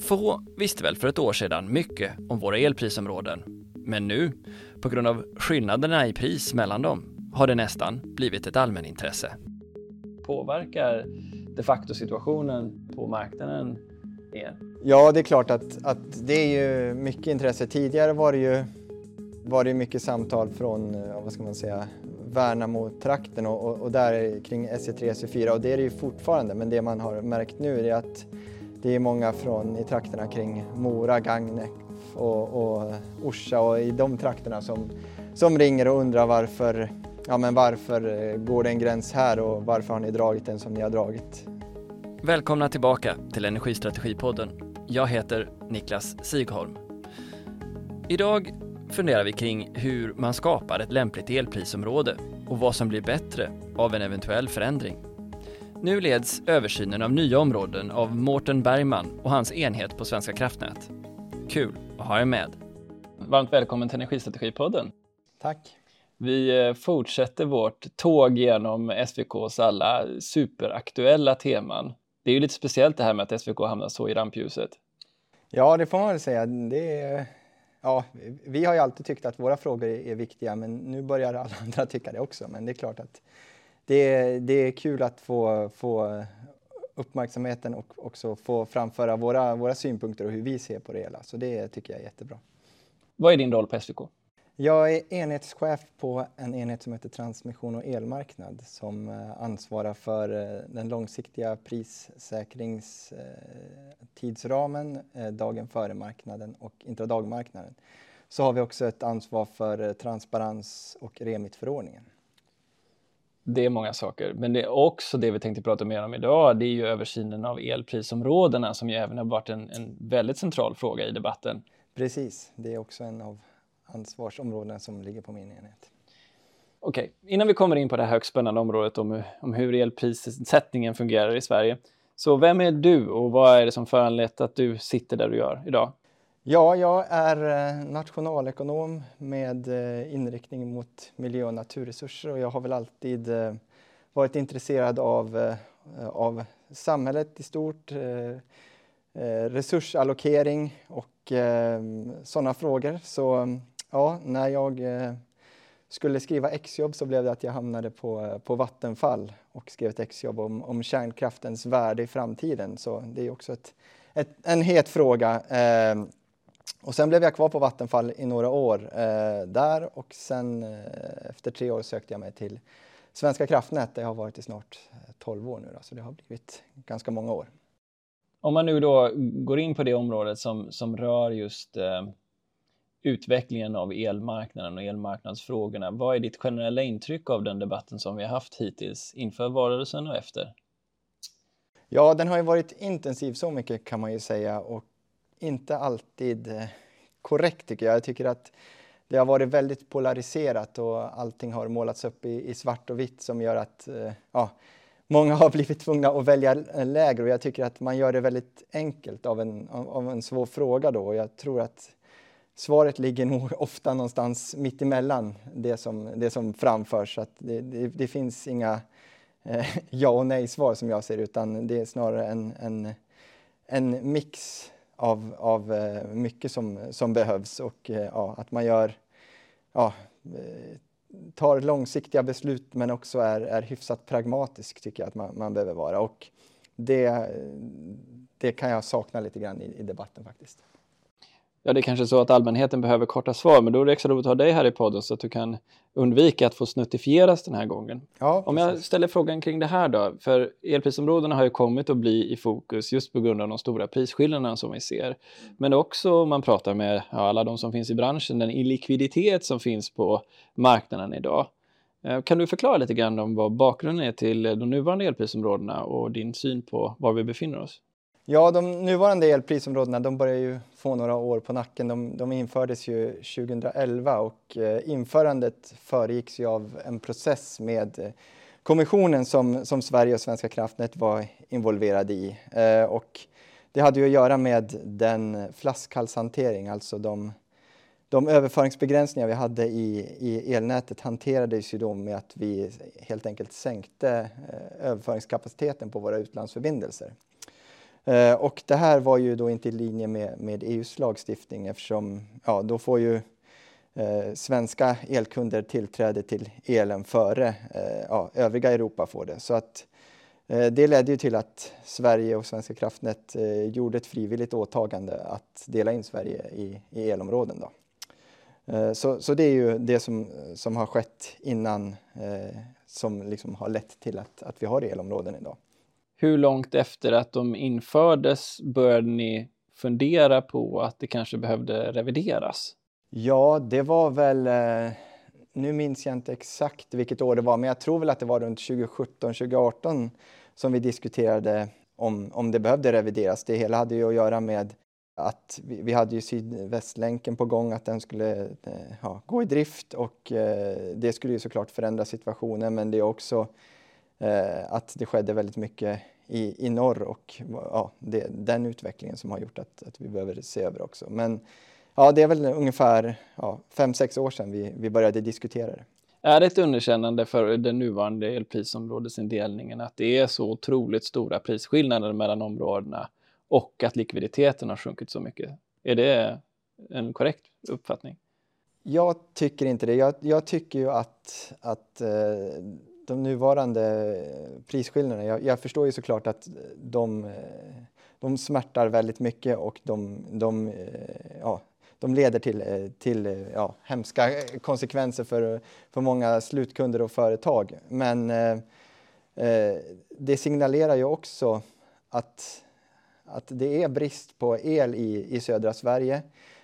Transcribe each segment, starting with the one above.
Få visste väl för ett år sedan mycket om våra elprisområden. Men nu, på grund av skillnaderna i pris mellan dem, har det nästan blivit ett allmänintresse. Påverkar de facto situationen på marknaden er? Ja, det är klart att, att det är ju mycket intresse. Tidigare var det ju var det mycket samtal från, vad ska man säga, Värnamo-trakten och, och, och, där kring SE3, SE4 och det är det ju fortfarande men det man har märkt nu är att det är många från i trakterna kring Mora, Gagnef och, och Orsa och i de trakterna som, som ringer och undrar varför, ja, men varför går det en gräns här och varför har ni dragit den som ni har dragit? Välkomna tillbaka till Energistrategipodden. Jag heter Niklas Sigholm. Idag funderar vi kring hur man skapar ett lämpligt elprisområde och vad som blir bättre av en eventuell förändring. Nu leds översynen av nya områden av Mårten Bergman och hans enhet på Svenska kraftnät. Kul att ha er med. Varmt välkommen till Energistrategipodden. Tack. Vi eh, fortsätter vårt tåg genom SVKs alla superaktuella teman. Det är ju lite speciellt det här med att SVK hamnar så i rampljuset. Ja, det får man väl säga. Det är ja, vi har ju alltid tyckt att våra frågor är viktiga, men nu börjar alla andra tycka det också. Men det är klart att det är, det är kul att få, få uppmärksamheten och också få framföra våra, våra synpunkter och hur vi ser på det hela. Så det tycker jag är jättebra. Vad är din roll på SVK? Jag är enhetschef på en enhet som heter Transmission och elmarknad som eh, ansvarar för eh, den långsiktiga prissäkringstidsramen, eh, dagen före marknaden och intradagmarknaden. Så har vi också ett ansvar för transparens och remitförordningen. Det är många saker, men det är också det vi tänkte prata mer om idag. Det är ju översynen av elprisområdena som ju även har varit en, en väldigt central fråga i debatten. Precis, det är också en av ansvarsområden som ligger på min enhet. Okej, okay. innan vi kommer in på det här högst spännande området om, om hur elprissättningen fungerar i Sverige. Så vem är du och vad är det som föranlett att du sitter där du gör idag? Ja, jag är eh, nationalekonom med eh, inriktning mot miljö och naturresurser och jag har väl alltid eh, varit intresserad av, av samhället i stort, resursallokering och sådana frågor. Så ja, när jag skulle skriva exjobb så blev det att jag hamnade på, på Vattenfall och skrev ett exjobb om, om kärnkraftens värde i framtiden. Så det är också ett, ett en het fråga. Och sen blev jag kvar på Vattenfall i några år eh, där och sen eh, efter tre år sökte jag mig till Svenska kraftnät där jag har varit i snart 12 eh, år nu. Då, så det har blivit ganska många år. Om man nu då går in på det området som, som rör just eh utvecklingen av elmarknaden och elmarknadsfrågorna. Vad är ditt generella intryck av den debatten som vi har haft hittills inför valrörelsen och efter? Ja, den har ju varit intensiv så mycket kan man ju säga och inte alltid eh, korrekt tycker jag. Jag tycker att det har varit väldigt polariserat och allting har målats upp i, i svart och vitt som gör att eh, ja, många har blivit tvungna att välja eh, läger och jag tycker att man gör det väldigt enkelt av en, av en svår fråga då och jag tror att svaret ligger nog ofta någonstans mitt emellan det som, det som framförs. Så det, det, det, finns inga eh, ja och nej-svar som jag ser utan det är snarare en, en, en mix av, av eh, mycket som, som behövs och eh, ja, att man gör, ja, eh, tar långsiktiga beslut men också är, är hyfsat pragmatisk tycker jag att man, man behöver vara. Och det, det kan jag sakna lite grann i, i debatten faktiskt. Ja, det är kanske så att allmänheten behöver korta svar, men då är det extra roligt att ha dig här i podden så att du kan undvika att få snuttifieras den här gången. Ja, Om jag ställer frågan kring det här då, för elprisområdena har ju kommit att bli i fokus just på grund av de stora prisskillnaderna som vi ser. Men också om man pratar med ja, alla de som finns i branschen, den illikviditet som finns på marknaden idag. Eh, kan du förklara lite grann om vad bakgrunden är till de nuvarande elprisområdena och din syn på var vi befinner oss? Ja, de nuvarande elprisområdena de börjar ju få några år på nacken. De, de infördes ju 2011 och eh, införandet föregicks ju av en process med eh, kommissionen som, som Sverige och Svenska kraftnät var involverade i. Eh, och det hade ju att göra med den flaskhalshantering, alltså de, de överföringsbegränsningar vi hade i, i elnätet hanterades ju då med att vi helt enkelt sänkte eh, överföringskapaciteten på våra utlandsförbindelser. Eh, och det här var ju då inte i linje med, med EUs lagstiftning eftersom ja, då får ju eh, svenska elkunder tillträde till elen före eh, ja, övriga Europa får det. Så att eh, det ledde ju till att Sverige och Svenska kraftnät eh, gjorde ett frivilligt åtagande att dela in Sverige i, i elområden. Då. Eh, så, så det är ju det som, som har skett innan eh, som liksom har lett till att, att vi har elområden idag. Hur långt efter att de infördes började ni fundera på att det kanske behövde revideras? Ja, det var väl, eh, nu minns jag inte exakt vilket år det var, men jag tror väl att det var runt 2017, 2018 som vi diskuterade om, om det behövde revideras. Det hela hade ju att göra med att vi, vi hade ju Sydvästlänken på gång, att den skulle eh, ja, gå i drift och eh, det skulle ju såklart förändra situationen, men det är också att det skedde väldigt mycket i, i norr och ja, det, den utvecklingen som har gjort att, att vi behöver se över också. Men ja, det är väl ungefär ja, fem, sex år sedan vi, vi började diskutera det. Är det ett underkännande för den nuvarande elprisområdesindelningen att det är så otroligt stora prisskillnader mellan områdena och att likviditeten har sjunkit så mycket? Är det en korrekt uppfattning? Jag tycker inte det. Jag, jag tycker ju att, att eh, de nuvarande eh, prisskillnaderna, jag, jag, förstår ju såklart att de, eh, de smärtar väldigt mycket och de, de, eh, ja, de leder till, till ja, hemska konsekvenser för, för många slutkunder och företag. Men eh, det signalerar ju också att, att det är brist på el i, i södra Sverige.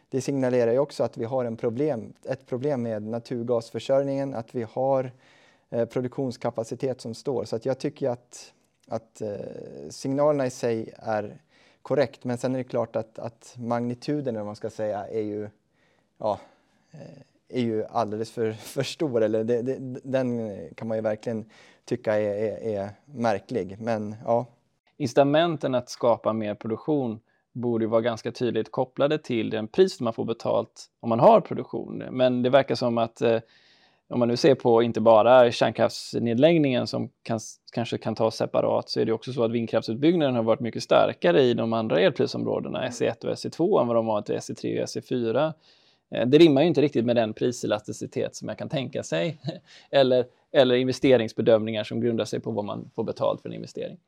Det signalerar ju också att vi har en problem, ett problem med naturgasförsörjningen, att vi har eh, Eh, produktionskapacitet som står. Så att jag tycker att, att eh, signalerna i sig är korrekt. Men sen är det klart att, att magnituden, om man ska säga, är ju, ja, eh, är ju alldeles för, för stor. Eller det, det, den kan man ju verkligen tycka är, är, är märklig. Men ja. Incitamenten att skapa mer produktion borde vara ganska tydligt kopplade till den pris man får betalt om man har produktion. Men det verkar som att eh, om man nu ser på inte bara kärnkraftsnedläggningen som kan, kanske kan tas separat så är det också så att vindkraftsutbyggnaden har varit mycket starkare i de andra elprisområdena, SE1 och SE2 än vad de var till SE3 och SE4. Eh, det rimmar ju inte riktigt med den priselasticitet som jag kan tänka sig eller, eller investeringsbedömningar som grundar sig på vad man får betalt för en investering.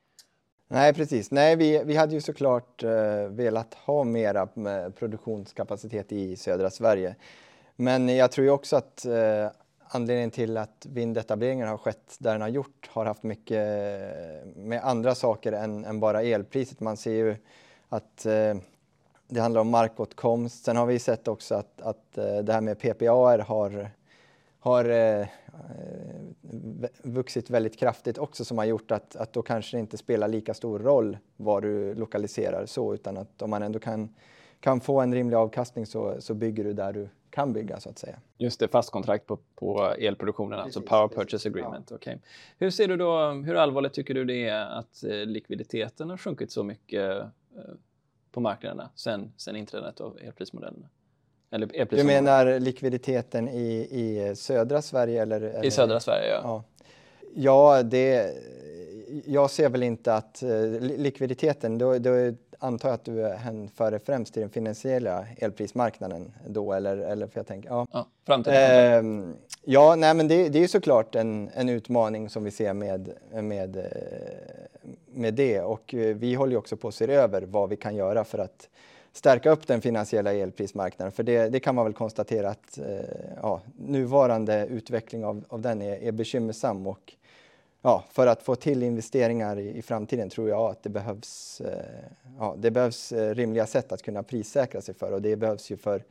Nej, precis. Nej, vi, vi hade ju såklart eh, velat ha mera eh, produktionskapacitet i södra Sverige. Men jag tror ju också att eh, anledningen till att vindetableringen har skett där den har gjort har haft mycket eh, med andra saker än, än bara elpriset. Man ser ju att eh, det handlar om markåtkomst. Sen har vi sett också att, att eh, det här med PPA har, har eh, vuxit väldigt kraftigt också som har gjort att, att då kanske det inte spelar lika stor roll var du lokaliserar så utan att om man ändå kan, kan få en rimlig avkastning så, så bygger du där du kan bygga så att säga. Just det, fast kontrakt på, på elproduktionen, alltså precis, alltså Power Purchase Agreement. Ja. Okay. Hur ser du då, hur allvarligt tycker du det är att eh, likviditeten har sjunkit så mycket eh, på marknaderna sen, sen inträdet av elprismodellerna? Eller elpris du menar likviditeten i, i södra Sverige? Eller, eller? I södra Sverige, ja. Ja, ja det, jag ser väl inte att eh, likviditeten, då, då antar jag att du hänför dig främst till den finansiella elprismarknaden då, eller, eller för jag tänker, ja. Ja, framtiden. Eh, ja, nej men det, det är såklart en, en utmaning som vi ser med, med, med det och eh, vi håller ju också på att se över vad vi kan göra för att stärka upp den finansiella elprismarknaden. För det, det kan man väl konstatera att eh, ja, nuvarande utveckling av, av den är, är bekymmersam och ja, för att få till investeringar i, i framtiden tror jag att det behövs, eh, ja, det behövs eh, rimliga sätt att kunna prissäkra sig för och det behövs ju för,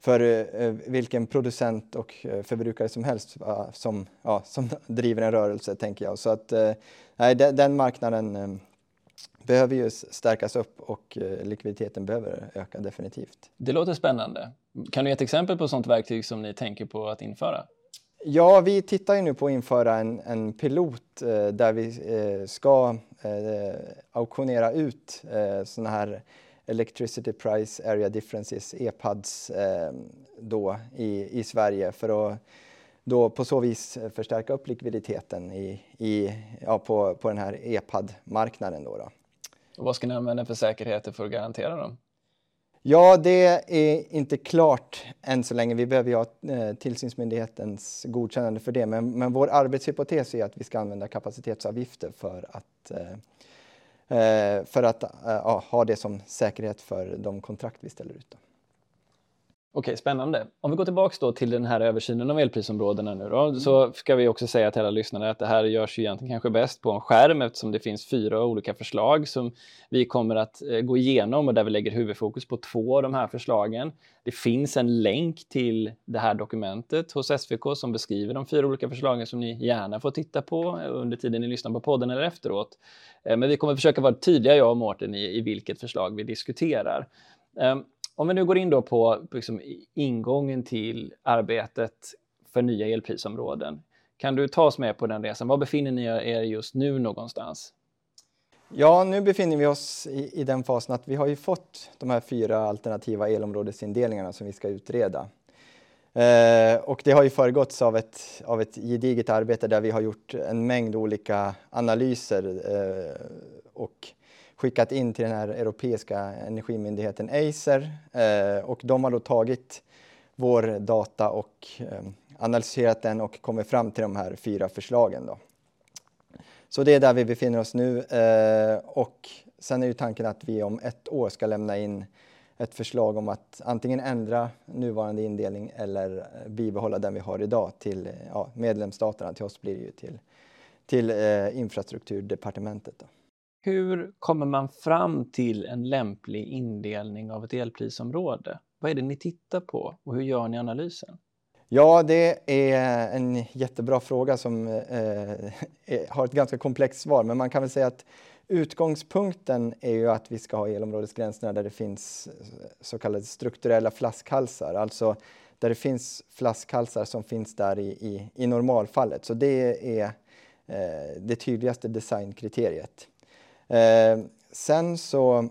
för eh, eh vilken producent och eh, förbrukare som helst som, ja, som driver en rörelse, tänker jag. Så att eh, nej, den, den marknaden eh, behöver ju stärkas upp och likviditeten behöver öka definitivt. Det låter spännande. Kan du ge ett exempel på sådant verktyg som ni tänker på att införa? Ja, vi tittar ju nu på att införa en, en pilot eh, där vi eh, ska eh, auktionera ut eh, sådana här Electricity Price Area Differences, EPADs, eh, då i, i Sverige för att då på så vis förstärka upp likviditeten i, i, ja, på, på den här EPAD-marknaden. Då, då. Och vad ska ni använda för säkerheter för att garantera dem? Ja, det är inte klart än så länge. Vi behöver ju ha eh, tillsynsmyndighetens godkännande för det. Men, men vår arbetshypotes är att vi ska använda kapacitetsavgifter för att, eh, eh för att eh, ha det som säkerhet för de kontrakt vi ställer ut. Okej, spännande. Om vi går tillbaks då till den här översynen av elprisområdena nu då, mm. så ska vi också säga till alla lyssnare att det här görs ju egentligen kanske bäst på en skärm eftersom det finns fyra olika förslag som vi kommer att eh, gå igenom och där vi lägger huvudfokus på två av de här förslagen. Det finns en länk till det här dokumentet hos SVK som beskriver de fyra olika förslagen som ni gärna får titta på under tiden ni lyssnar på podden eller efteråt. Eh, men vi kommer försöka vara tydliga, jag och Mårten, i, i vilket förslag vi diskuterar. Om vi nu går in då på liksom, ingången till arbetet för nya elprisområden. Kan du ta oss med på den resan? Var befinner ni er just nu någonstans? Ja, nu befinner vi oss i, i, den fasen att vi har ju fått de här fyra alternativa elområdesindelningarna som vi ska utreda. Eh, och det har ju föregåtts av ett, av ett gediget arbete där vi har gjort en mängd olika analyser eh, och skickat in till den här europeiska energimyndigheten Acer eh, och de har då tagit vår data och eh, analyserat den och kommit fram till de här fyra förslagen. Då. Så det är där vi befinner oss nu eh, och sen är ju tanken att vi om ett år ska lämna in ett förslag om att antingen ändra nuvarande indelning eller bibehålla den vi har idag till ja, medlemsstaterna. Till oss blir det ju till, till eh, infrastrukturdepartementet. Då. Hur kommer man fram till en lämplig indelning av ett elprisområde? Vad är det ni tittar på och hur gör ni analysen? Ja, det är en jättebra fråga som eh, har ett ganska komplext svar, men man kan väl säga att utgångspunkten är ju att vi ska ha elområdesgränserna där det finns så kallade strukturella flaskhalsar, alltså där det finns flaskhalsar som finns där i, i, i normalfallet. Så det är eh, det tydligaste designkriteriet. Eh, sen så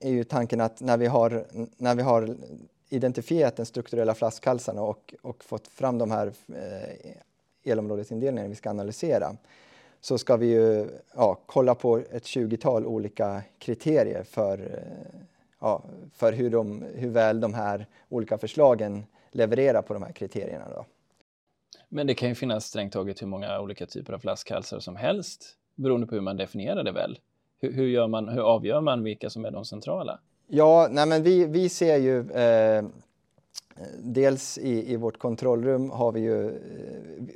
är ju tanken att när vi har, när vi har identifierat den strukturella flaskhalsarna och, och fått fram de här eh, elområdesindelningarna vi ska analysera så ska vi ju ja, kolla på ett 20-tal olika kriterier för, eh, ja, för hur, de, hur väl de här olika förslagen levererar på de här kriterierna. Då. Men det kan ju finnas strängt taget hur många olika typer av flaskhalsar som helst beroende på hur man definierar det väl? Hur, hur, gör man, hur avgör man vilka som är de centrala? Ja, nej men vi, vi ser ju eh, Dels i, i vårt kontrollrum har vi ju eh,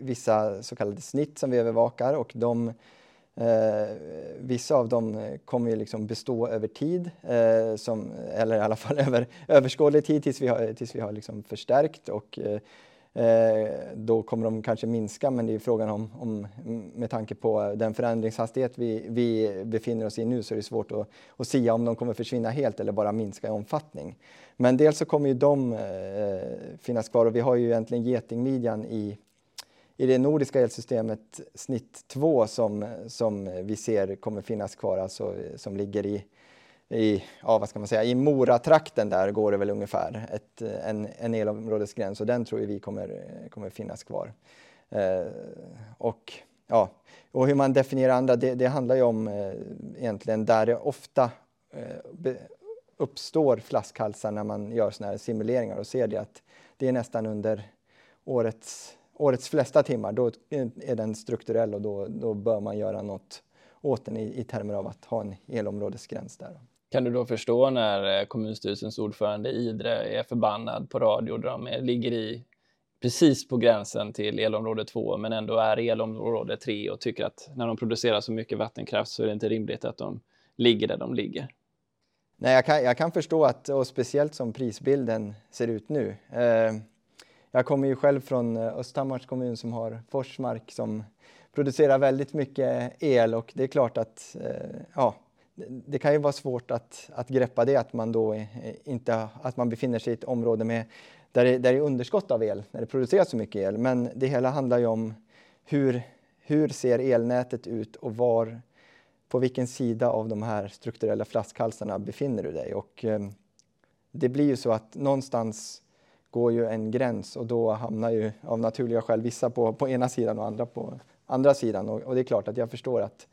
vissa så kallade snitt som vi övervakar och de, eh, vissa av dem kommer ju liksom bestå över tid, eh, som, eller i alla fall över överskådlig tid tills vi har, tills vi har liksom förstärkt och eh, Eh, då kommer de kanske minska, men det är frågan om, om med tanke på den förändringshastighet vi, vi befinner oss i nu så är det svårt att, att sia om de kommer försvinna helt eller bara minska i omfattning. Men dels så kommer ju de eh, finnas kvar och vi har ju egentligen getingmidjan i, i det nordiska elsystemet snitt 2 som, som vi ser kommer finnas kvar, alltså som ligger i i, ja, vad ska man säga, i Moratrakten där går det väl ungefär ett, eh, en, en elområdesgräns och den tror vi kommer, eh, kommer finnas kvar. Eh, och, ja, och hur man definierar andra, det, det handlar ju om eh, egentligen där det ofta eh, uppstår flaskhalsar när man gör såna här simuleringar och ser det att det är nästan under årets, årets flesta timmar, då eh, är den strukturell och då, då bör man göra något åt den i, i termer av att ha en elområdesgräns där. Kan du då förstå när eh, kommunstyrelsens ordförande Idre är förbannad på radio där de eh, ligger i precis på gränsen till elområde 2 men ändå är elområde 3 och tycker att när de producerar så mycket vattenkraft så är det inte rimligt att de ligger där de ligger. Nej, jag kan, jag kan förstå att, och speciellt som prisbilden ser ut nu. Eh, jag kommer ju själv från eh, Östhammars kommun som har Forsmark som producerar väldigt mycket el och det är klart att eh, ja, det kan ju vara svårt att, att greppa det, att man då eh, inte att man befinner sig i ett område med, där, det, där det är underskott av el, när det produceras så mycket el. Men det hela handlar ju om hur, hur ser elnätet ut och var, på vilken sida av de här strukturella flaskhalsarna befinner du dig? Och, eh, det blir ju så att någonstans går ju en gräns och då hamnar ju av naturliga skäl vissa på, på ena sidan och andra på andra sidan. Och, och det är klart att jag förstår att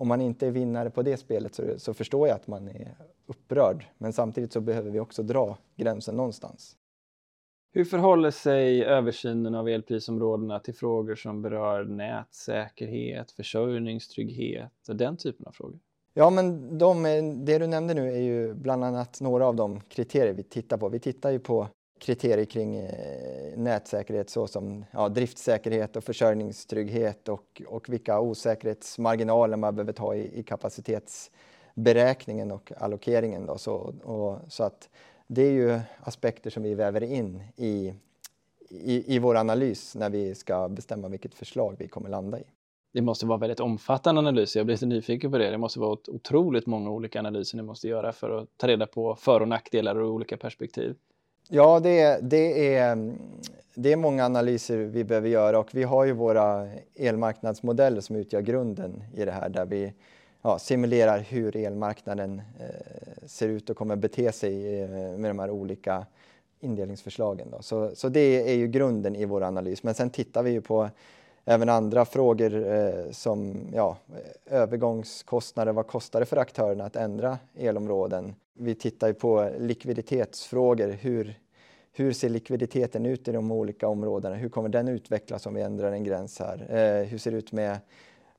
om man inte är vinnare på det spelet så, så förstår jag att man är upprörd. Men samtidigt så behöver vi också dra gränsen någonstans. Hur förhåller sig översynen av elprisområdena till frågor som berör nätsäkerhet, försörjningstrygghet och den typen av frågor? Ja, men de, det du nämnde nu är ju bland annat några av de kriterier vi tittar på. Vi tittar ju på kriterier kring eh, nätsäkerhet såsom ja, driftsäkerhet och försörjningstrygghet och, och vilka osäkerhetsmarginaler man behöver ta i, i kapacitetsberäkningen och allokeringen. Då, så, och, så att det är ju aspekter som vi väver in i, i, i vår analys när vi ska bestämma vilket förslag vi kommer landa i. Det måste vara väldigt omfattande analyser. Jag blir lite nyfiken på det. Det måste vara otroligt många olika analyser ni måste göra för att ta reda på för och nackdelar ur olika perspektiv. Ja, det, det, är, det är många analyser vi behöver göra och vi har ju våra elmarknadsmodeller som utgör grunden i det här där vi ja, simulerar hur elmarknaden eh, ser ut och kommer bete sig eh, med de här olika indelningsförslagen. Då. Så, så det är ju grunden i vår analys. Men sen tittar vi ju på även andra frågor eh, som ja, övergångskostnader. Vad kostar det för aktörerna att ändra elområden? Vi tittar ju på likviditetsfrågor. Hur, hur ser likviditeten ut i de olika områdena? Hur kommer den utvecklas om vi ändrar en gräns här? Eh, hur ser det ut med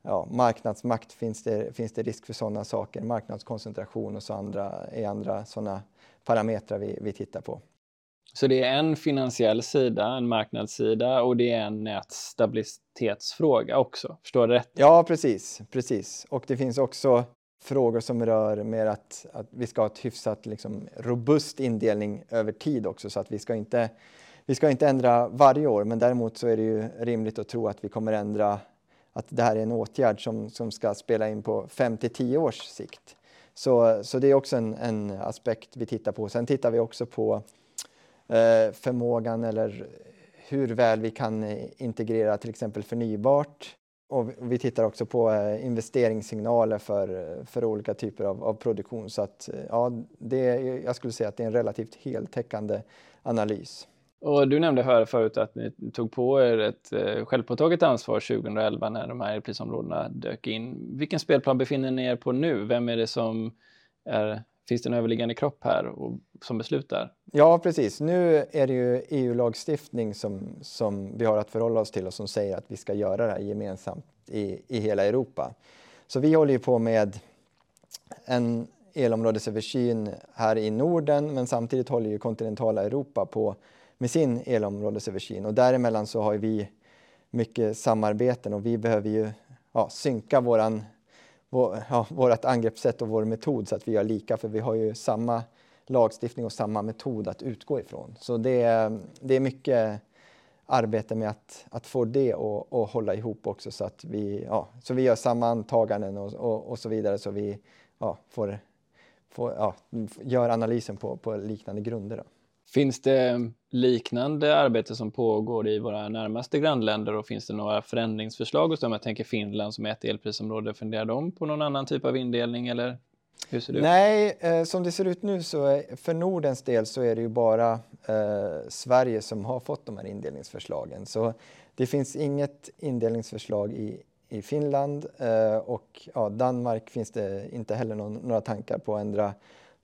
ja, marknadsmakt? Finns det, finns det risk för sådana saker? Marknadskoncentration och så andra, är andra sådana parametrar vi, vi tittar på. Så det är en finansiell sida, en marknadssida och det är en nätstabilitetsfråga också. Förstår du rätt? Ja, precis. precis. Och det finns också frågor som rör mer att, att vi ska ha ett hyfsat liksom, robust indelning över tid också så att vi ska inte vi ska inte ändra varje år, men däremot så är det ju rimligt att tro att vi kommer ändra att det här är en åtgärd som, som ska spela in på 5 till 10 års sikt. Så, så det är också en, en aspekt vi tittar på. Sen tittar vi också på eh, Eh, förmågan eller hur väl vi kan eh, integrera till exempel förnybart. Och vi tittar också på eh, investeringssignaler för, för olika typer av, av produktion. Så att, ja, det, jag skulle säga att det är en relativt heltäckande analys. Och du nämnde här förut att ni tog på er ett eh, självpåtaget ansvar 2011 när de här elprisområdena dök in. Vilken spelplan befinner ni er på nu? Vem är det som är, finns det en överliggande kropp här och, som beslutar? Ja, precis. Nu är det ju EU-lagstiftning som, som vi har att förhålla oss till och som säger att vi ska göra det här gemensamt i, i hela Europa. Så vi håller ju på med en elområdesöversyn här i Norden men samtidigt håller ju kontinentala Europa på med sin elområdesöversyn och däremellan så har vi mycket samarbeten och vi behöver ju ja, synka våran, ja, vårat angreppssätt och vår metod så att vi gör lika för vi har ju samma lagstiftning och samma metod att utgå ifrån. Så det är, det är mycket arbete med att, att få det att hålla ihop också så att vi, ja, så vi gör samma antaganden och, och, och så vidare så vi ja, får, får, ja, gör analysen på, på liknande grunder. Då. Finns det liknande arbete som pågår i våra närmaste grannländer och finns det några förändringsförslag hos dem? Jag tänker Finland som är ett elprisområde. Funderar de på någon annan typ av indelning eller hur ser det ut? Nej, eh, som det ser ut nu så är, för Nordens del så är det ju bara eh, Sverige som har fått de här indelningsförslagen. Så det finns inget indelningsförslag i, i Finland eh, och ja, Danmark finns det inte heller någon, några tankar på att ändra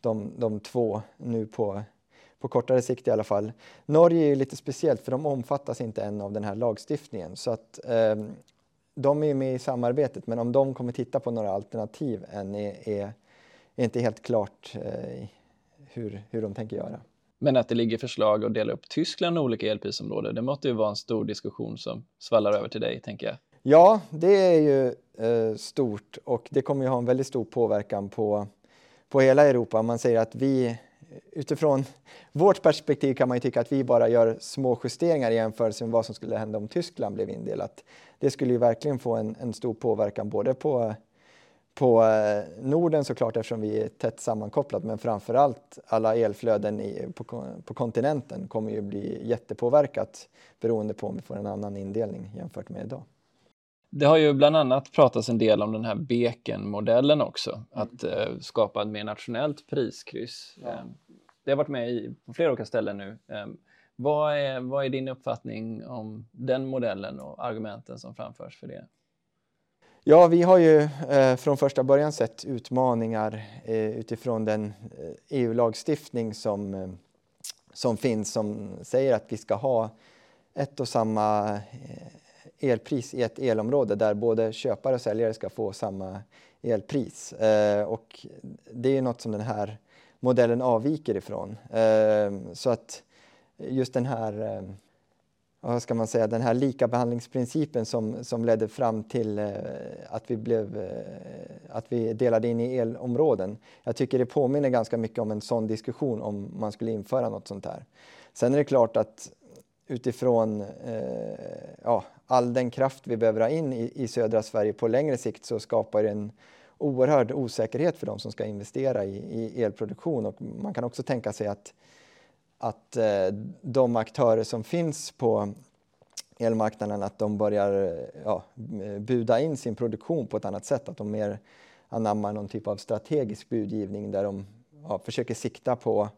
de, de två nu på på kortare sikt i alla fall. Norge är lite speciellt för de omfattas inte än av den här lagstiftningen så att eh, de är med i samarbetet men om de kommer titta på några alternativ än är, är, är inte helt klart eh, hur, hur de tänker göra. Men att det ligger förslag att dela upp Tyskland i olika elprisområden, det måste ju vara en stor diskussion som svallar över till dig, tänker jag. Ja, det är ju eh, stort och det kommer ju ha en väldigt stor påverkan på, på hela Europa. Man säger att vi utifrån vårt perspektiv kan man ju tycka att vi bara gör små justeringar i jämförelse med vad som skulle hända om Tyskland blev indelat. Det skulle ju verkligen få en, en stor påverkan både på, på eh, Norden såklart eftersom vi är tätt sammankopplat men framför allt alla elflöden i, på, på kontinenten kommer ju bli jättepåverkat beroende på om vi får en annan indelning jämfört med idag. Det har ju bland annat pratats en del om den här Beken-modellen också, mm. att eh, skapa ett mer nationellt priskryss. Ja. Eh, det har varit med i, på flera olika ställen nu. Eh, vad, är, vad är din uppfattning om den modellen och argumenten som framförs för det? Ja, vi har ju eh, från första början sett utmaningar eh, utifrån den EU-lagstiftning som, som finns som säger att vi ska ha ett och samma elpris i ett elområde där både köpare och säljare ska få samma elpris. Eh, och det är något som den här modellen avviker ifrån. Eh, så att just den här eh, vad ska man säga, den här likabehandlingsprincipen som, som ledde fram till eh, att, vi blev, eh, att vi delade in i elområden. Jag tycker det påminner ganska mycket om en sån diskussion om man skulle införa något sånt här. Sen är det klart att utifrån eh, ja, all den kraft vi behöver ha in i, i södra Sverige på längre sikt så skapar det en oerhörd osäkerhet för de som ska investera i, i elproduktion och man kan också tänka sig att att eh, de aktörer som finns på elmarknaden att de börjar ja, buda in sin produktion på ett annat sätt, att de mer anammar någon typ av strategisk budgivning där de ja, försöker sikta på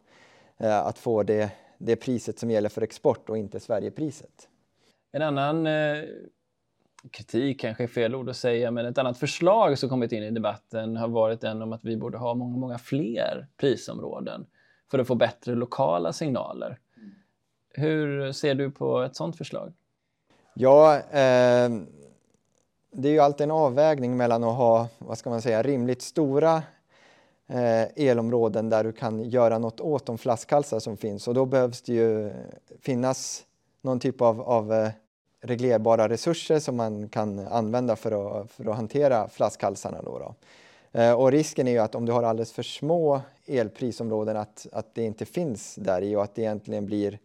eh, att få det, det priset som gäller för export och inte Sverigepriset. En annan eh, kritik kanske är fel ord att säga, men ett annat förslag som kommit in i debatten har varit den om att vi borde ha många, många fler prisområden för att få bättre lokala signaler. Hur ser du på ett sådant förslag? Ja, eh, det är ju alltid en avvägning mellan att ha, vad ska man säga, rimligt stora eh, elområden där du kan göra något åt de flaskhalsar som finns och då behövs det ju finnas någon typ av, av eh, reglerbara resurser som man kan använda för att, för att hantera flaskhalsarna. Då, då. Eh, och risken är ju att om du har alldeles för små elprisområden att, att det inte finns där i och att det egentligen blir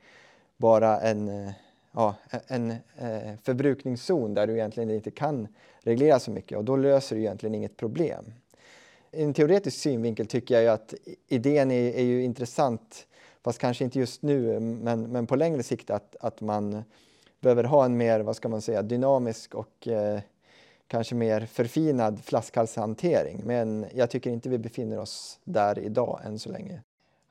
bara en, eh, ja, en eh, förbrukningszon där du egentligen inte kan reglera så mycket och då löser du egentligen inget problem. I en teoretisk synvinkel tycker jag ju att idén är, är ju intressant fast kanske inte just nu men, men på längre sikt att, att man behöver ha en mer, vad ska man säga, dynamisk och eh, kanske mer förfinad flaskhalshantering. Men jag tycker inte vi befinner oss där idag än så länge.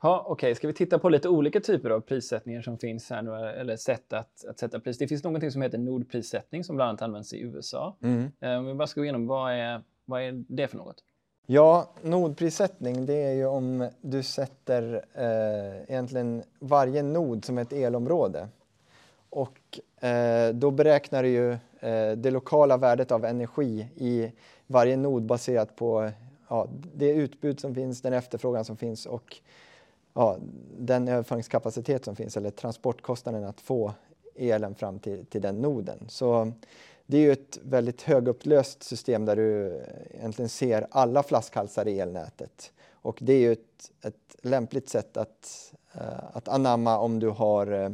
Ja, Okej, okay. ska vi titta på lite olika typer av prissättningar som finns här nu, eller sätt att, att sätta pris. Det finns någonting som heter nordprissättning som bland annat används i USA. Mm. Eh, om vi bara ska gå igenom, vad är, vad är det för något? Ja, nodprissättning det är ju om du sätter eh, egentligen varje nod som ett elområde. Och eh, då beräknar du ju eh, det lokala värdet av energi i varje nod baserat på ja, det utbud som finns, den efterfrågan som finns och ja, den överföringskapacitet som finns eller transportkostnaden att få elen fram till, till den noden. Så det är ju ett väldigt högupplöst system där du egentligen ser alla flaskhalsar i elnätet. Och det är ju ett, ett lämpligt sätt att, uh, att anamma om du har uh,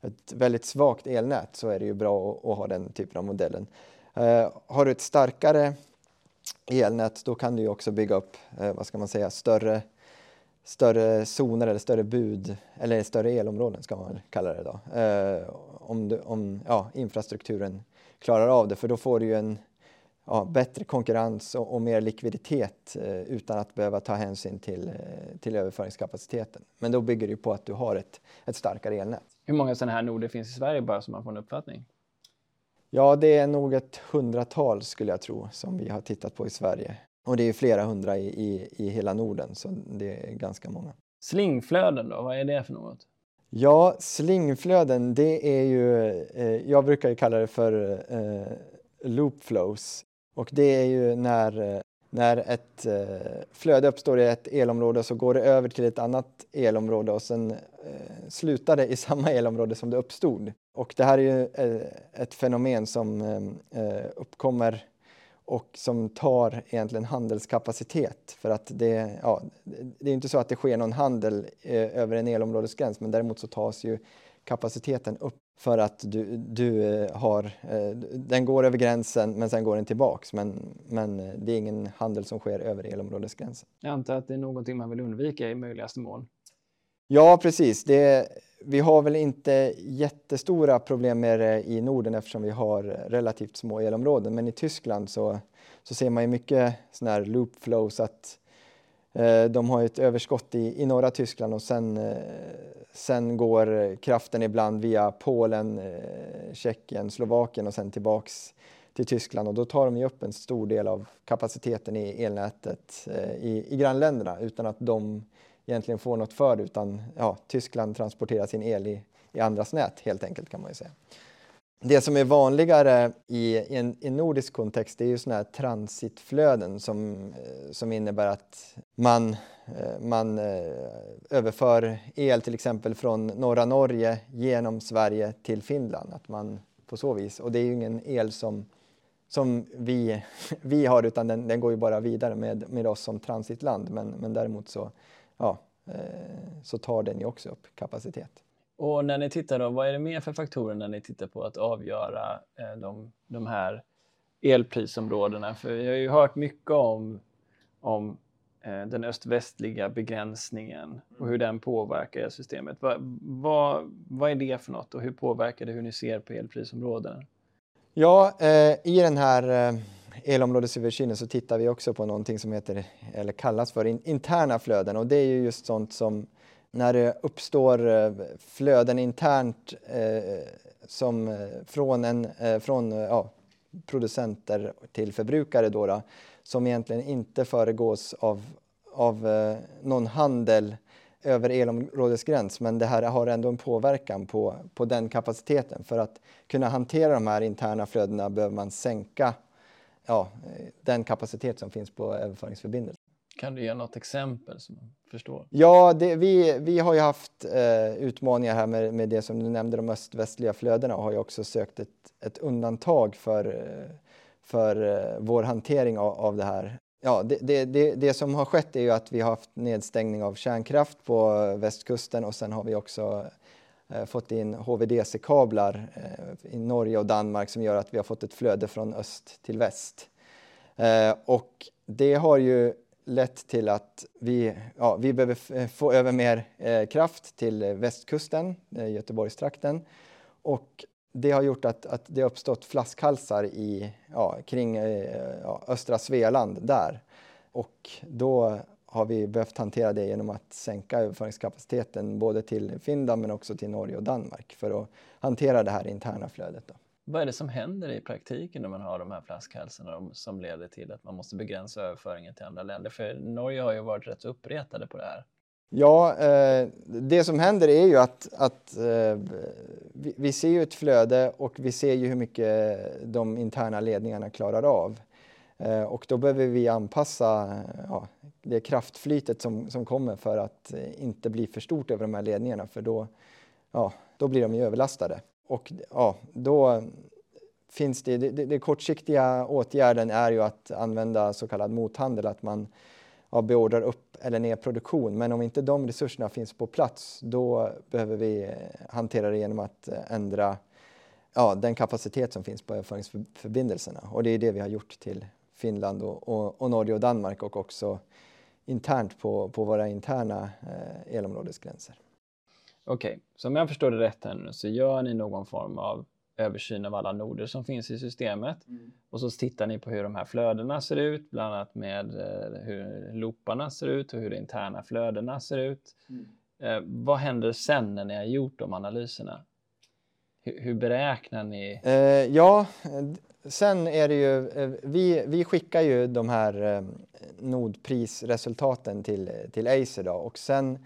ett väldigt svagt elnät så är det ju bra att, att ha den typen av modellen. Uh, har du ett starkare elnät då kan du också bygga upp, uh, vad ska man säga, större, större zoner eller större bud, eller större elområden ska man kalla det då. Uh, om, du, om ja, infrastrukturen klarar av det, för då får du ju en ja, bättre konkurrens och, och mer likviditet eh, utan att behöva ta hänsyn till, eh, till överföringskapaciteten. Men då bygger det på att du har ett, ett starkare elnät. Hur många sådana här noder finns i Sverige bara så man får en uppfattning? Ja, det är nog ett hundratal skulle jag tro som vi har tittat på i Sverige. Och det är flera hundra i, i, i hela Norden, så det är ganska många. Slingflöden då, vad är det för något? Ja, slingflöden, det är ju, eh, jag brukar ju kalla det för eh, loop flows. Och det är ju när, eh, när ett eh, flöde uppstår i ett elområde och så går det över till ett annat elområde och sen eh, slutar det i samma elområde som det uppstod. Och det här är ju eh, ett fenomen som eh, uppkommer och som tar egentligen handelskapacitet. För att det, ja, det är inte så att det sker någon handel över en elområdesgräns men däremot så tas ju kapaciteten upp för att du, du eh, har, eh, den går över gränsen men sen går den tillbaks. Men, men eh, det är ingen handel som sker över elområdesgränsen. Jag antar att det är någonting man vill undvika i möjligaste mån. Ja, precis. Det, vi har väl inte jättestora problem med det i Norden eftersom vi har relativt små elområden. Men i Tyskland så, så ser man ju mycket sådana här loop flows att Eh, de har ett överskott i, i norra Tyskland och sen, eh, sen går kraften ibland via Polen, eh, Tjeckien, Slovakien och sen tillbaks till Tyskland och då tar de ju upp en stor del av kapaciteten i elnätet eh, i, i grannländerna utan att de egentligen får något för det utan ja, Tyskland transporterar sin el i, i andras nät helt enkelt kan man ju säga. Det som är vanligare i, i en i nordisk kontext är ju sådana här transitflöden som, eh, som innebär att man, eh, man eh, överför el till exempel från norra Norge genom Sverige till Finland. Att man på så vis. Och det är ju ingen el som som vi, vi har utan den, den går ju bara vidare med, med oss som transitland. Men, men däremot så, ja, eh, så tar den ju också upp kapacitet. Och när ni tittar då, vad är det mer för faktorer när ni tittar på att avgöra eh, de, de här elprisområdena? För jag har ju hört mycket om, om eh, den öst-västliga begränsningen och hur den påverkar systemet. Vad, vad, vad är det för något och hur påverkar det hur ni ser på elprisområdena? Ja, eh, i den här eh, elområdesöversynen så tittar vi också på någonting som heter, eller kallas för in, interna flöden och det är ju just sånt som när det uppstår eh, flöden internt eh, som eh, från, en, eh, från eh, ja, producenter till förbrukare då, då, som egentligen inte föregås av, av någon handel över elområdesgräns men det här har ändå en påverkan på, på den kapaciteten. För att kunna hantera de här interna flödena behöver man sänka ja, den kapacitet som finns på överföringsförbindelsen. Kan du ge något exempel som man förstår? Ja, det, vi, vi har ju haft eh, utmaningar här med, med det som du nämnde, de öst-västliga flödena och har ju också sökt ett, ett undantag för, för eh, vår hantering av, av det här ja, det, det, det, det, som har skett är ju att vi har haft nedstängning av kärnkraft på västkusten och sen har vi också eh, Eh, fått in HVDC-kablar eh, i Norge och Danmark som gör att vi har fått ett flöde från öst till väst. Eh, och det har ju lett till att vi, ja, vi behöver få över mer kraft till västkusten, Göteborgstrakten. Och det har gjort att, att det har uppstått flaskhalsar i, ja, kring ja, östra Svealand där. Och då har vi behövt hantera det genom att sänka överföringskapaciteten både till Finland men också till Norge och Danmark för att hantera det här interna flödet. Då. Vad är det som händer i praktiken när man har de här flaskhalsarna som leder till att man måste begränsa överföringen till andra länder? För Norge har ju varit rätt uppretade på det här. Ja, eh, det som händer är ju att, att eh, vi, vi, ser ju ett flöde och vi ser ju hur mycket de interna ledningarna klarar av. Eh, och då behöver vi anpassa eh, ja, det kraftflytet som, som kommer för att eh, inte bli för stort över de här ledningarna för då, ja, då blir de ju överlastade. Och ja, då finns det, det, det kortsiktiga åtgärden är ju att använda så kallad mothandel, att man ja, beordrar upp eller ner produktion. Men om inte de resurserna finns på plats då behöver vi hantera det genom att ändra ja, den kapacitet som finns på överföringsförbindelserna. Och det är det vi har gjort till Finland och, och, och Norge och Danmark och också internt på, på våra interna eh, elområdesgränser. Okej, okay. så om jag förstår det rätt här nu så gör ni någon form av översyn av alla noder som finns i systemet. Mm. Och så tittar ni på hur de här flödena ser ut, bland annat med eh, hur looparna ser ut och hur de interna flödena ser ut. Mm. Eh, vad händer sen när ni har gjort de analyserna? Hur, hur beräknar ni? Eh, ja, sen är det ju, eh, vi, vi skickar ju de här eh, nodprisresultaten till, till Acer då, och sen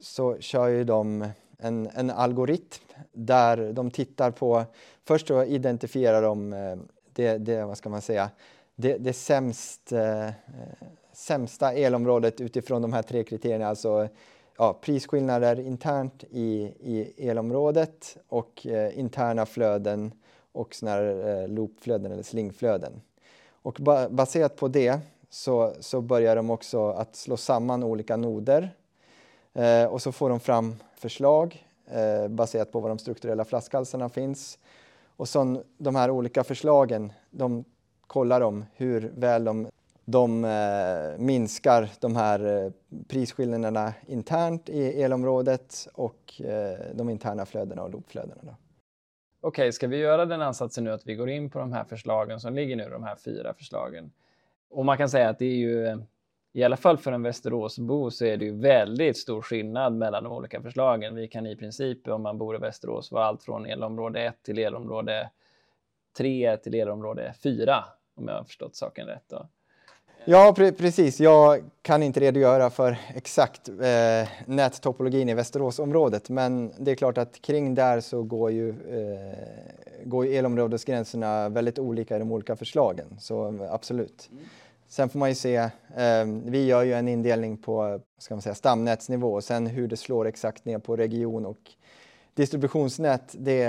så kör ju de en, en algoritm där de tittar på, först så identifierar de eh, det, det vad ska man säga, det, det sämst, eh, eh sämsta elområdet utifrån de här tre kriterierna, alltså ja, prisskillnader internt i, i elområdet och eh, interna flöden och såna här eh, loopflöden eller slingflöden. Och ba baserat på det så, så börjar de också att slå samman olika noder eh, och så får de fram förslag eh, baserat på var de strukturella flaskhalsarna finns. Och så de här olika förslagen, de kollar de hur väl de, de eh, minskar de här eh, prisskillnaderna internt i elområdet och eh, de interna flödena och loopflödena. Då. Okej, okay, ska vi göra den ansatsen nu att vi går in på de här förslagen som ligger nu, de här fyra förslagen? Och man kan säga att det är ju eh, i alla fall för en Västeråsbo så är det ju väldigt stor skillnad mellan de olika förslagen. Vi kan i princip, om man bor i Västerås, vara allt från elområde 1 till elområde 3 till elområde 4, om jag har förstått saken rätt. Då. Ja, pre precis. Jag kan inte redogöra för exakt eh, nättopologin i Västeråsområdet, men det är klart att kring där så går ju, eh, går ju elområdesgränserna väldigt olika i de olika förslagen, så absolut. Mm. Sen får man ju se, eh, vi gör ju en indelning på ska man säga, stamnätsnivå och sen hur det slår exakt ner på region och distributionsnät, det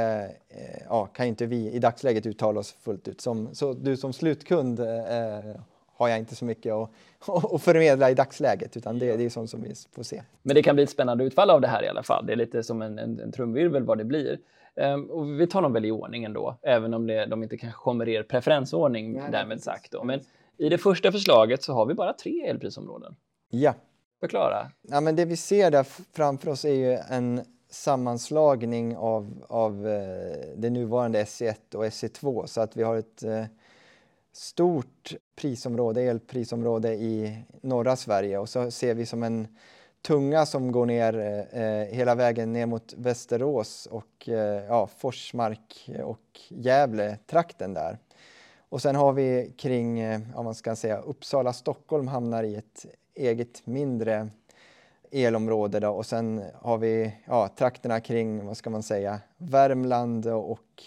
eh, ja, kan inte vi i dagsläget uttala oss fullt ut. Som, så du som slutkund eh, har jag inte så mycket att, att förmedla i dagsläget, utan det, det är sånt som vi får se. Men det kan bli ett spännande utfall av det här i alla fall. Det är lite som en, en, en trumvirvel vad det blir. Um, och vi tar dem väl i ordning ändå, även om det, de inte kanske kommer i er preferensordning Nej, därmed sagt. Då. Men i det första förslaget så har vi bara tre elprisområden. Ja. Förklara. Ja, men det vi ser där framför oss är ju en sammanslagning av, av eh, det nuvarande SE1 och SE2 så att vi har ett eh, stort prisområde, elprisområde i norra Sverige och så ser vi som en tunga som går ner eh, hela vägen ner mot Västerås och eh, ja, Forsmark och Gävle-trakten där. Och sen har vi kring, eh, om man ska säga, Uppsala, Stockholm hamnar i ett eget mindre elområde då. och sen har vi ja, trakterna kring, vad ska man säga, Värmland och